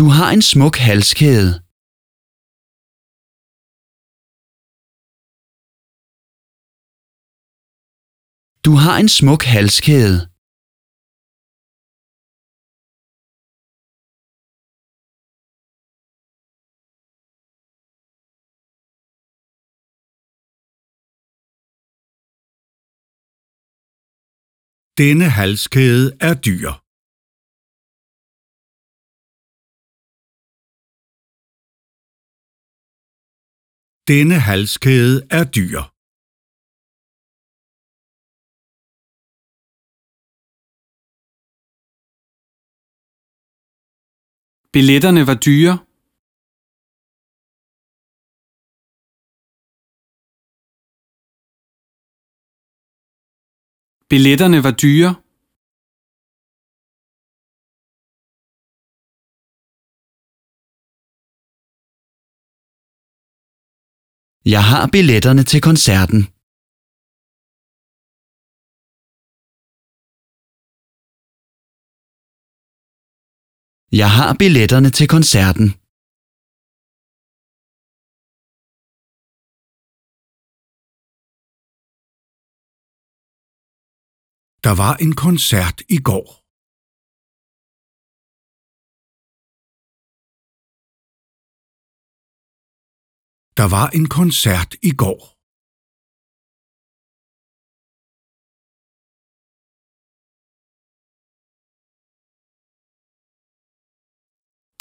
Du har en smuk halskæde. Du har en smuk halskæde. Denne halskæde er dyr. Denne halskæde er dyr. Billetterne var dyre. Billetterne var dyre. Jeg har billetterne til koncerten. Jeg har billetterne til koncerten. Der var en koncert i går. Der var en koncert i går.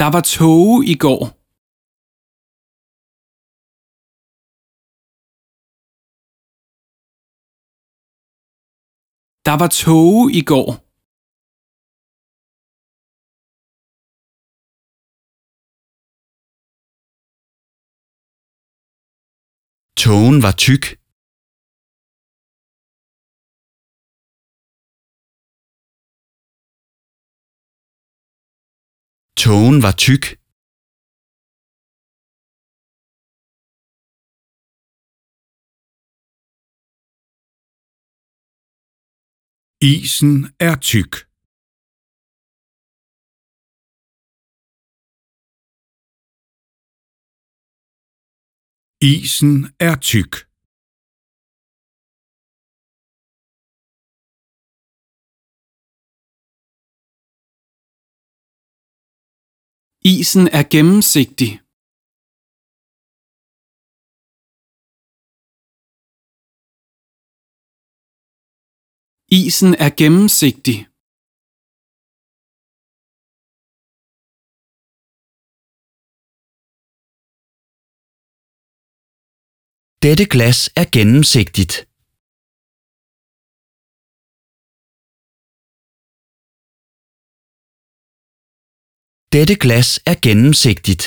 Der var tåge i går. Der var tåge i går. Tågen var tyk. Tågen var tyk. Isen er tyk. Isen er tyk. Isen er gennemsigtig. Isen er gennemsigtig. Dette glas er gennemsigtigt. Dette glas er gennemsigtigt.